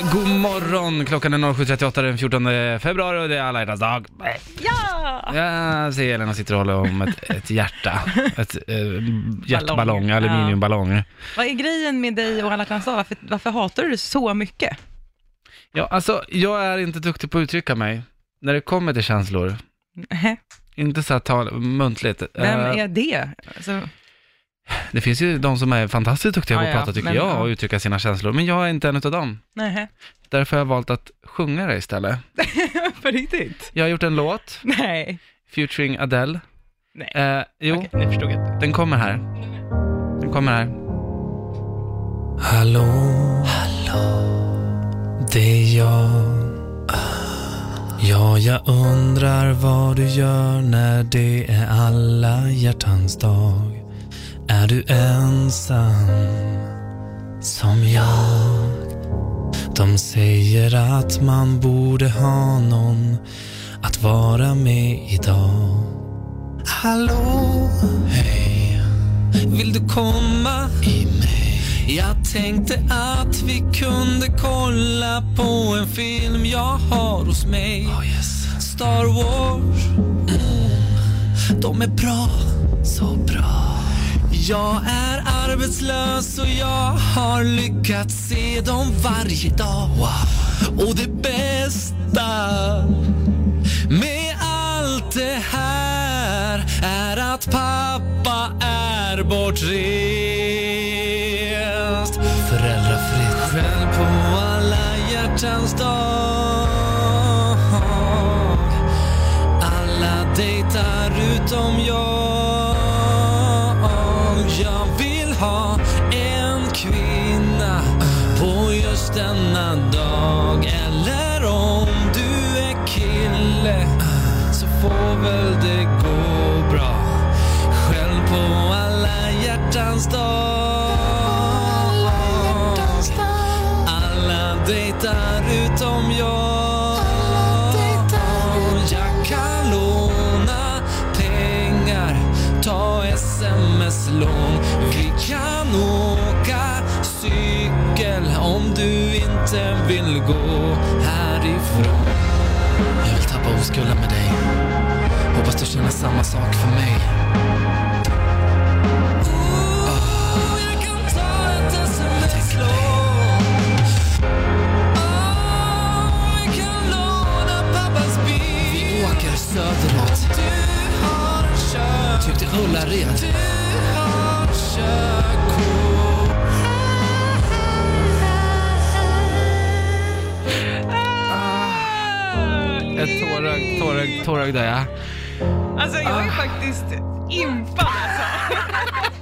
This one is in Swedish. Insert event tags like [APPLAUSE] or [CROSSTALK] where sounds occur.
God morgon, klockan är 07.38 den 14 februari och det är alla hjärtans dag. Ja! Jag ser Elena sitter och håller om ett, ett hjärta, [LAUGHS] ett eh, hjärtballong, aluminiumballong. Vad är grejen med dig och alla hjärtans dag? Varför, varför hatar du det så mycket? Ja, alltså jag är inte duktig på att uttrycka mig när det kommer till känslor. Nähä. Inte så här tal, muntligt. Vem Eh, är det? Alltså, Det finns ju de som är fantastiskt duktiga på Ja, att ja, prata tycker men, jag ja. och uttrycka sina känslor, men jag är inte en av dem. nähä. Därför har jag valt att sjunga det istället. [LAUGHS] På riktigt? Jag har gjort en låt, Nej. featuring Adele. Nej. Eh, jo, Okej, nu förstod inte. Den kommer här. Den kommer här. Hallå, hallå, det är jag. Ja, jag undrar vad du gör när det är alla hjärtans dag. Är du ensam som jag? De säger att man borde ha någon att vara med idag. Hallå, hej. Vill du komma i mig? Jag tänkte att vi kunde kolla på en film jag har hos mig. Star Wars. Mm. De är bra, så bra. Jag är arbetslös och jag har lyckats se dem varje dag. Och det bästa med allt det här är att pappa är bortrest. Föräldrafritt. Själv på alla hjärtans dag. Alla dejtar utom denna dag. Eller om du är kille så får väl det gå bra. Själv på alla hjärtans dag. Alla dejtar utom jag. Jag kan låna pengar, ta sms-lån. Vi kan åka cykel om du inte vill gå härifrån. Jag vill tappa oskulden med dig. Hoppas du känner samma sak för mig. Jag kan ta ett sms-lån. Tårögd, tårögd, tårögd är jag. Alltså jag är faktiskt impad alltså. [LAUGHS]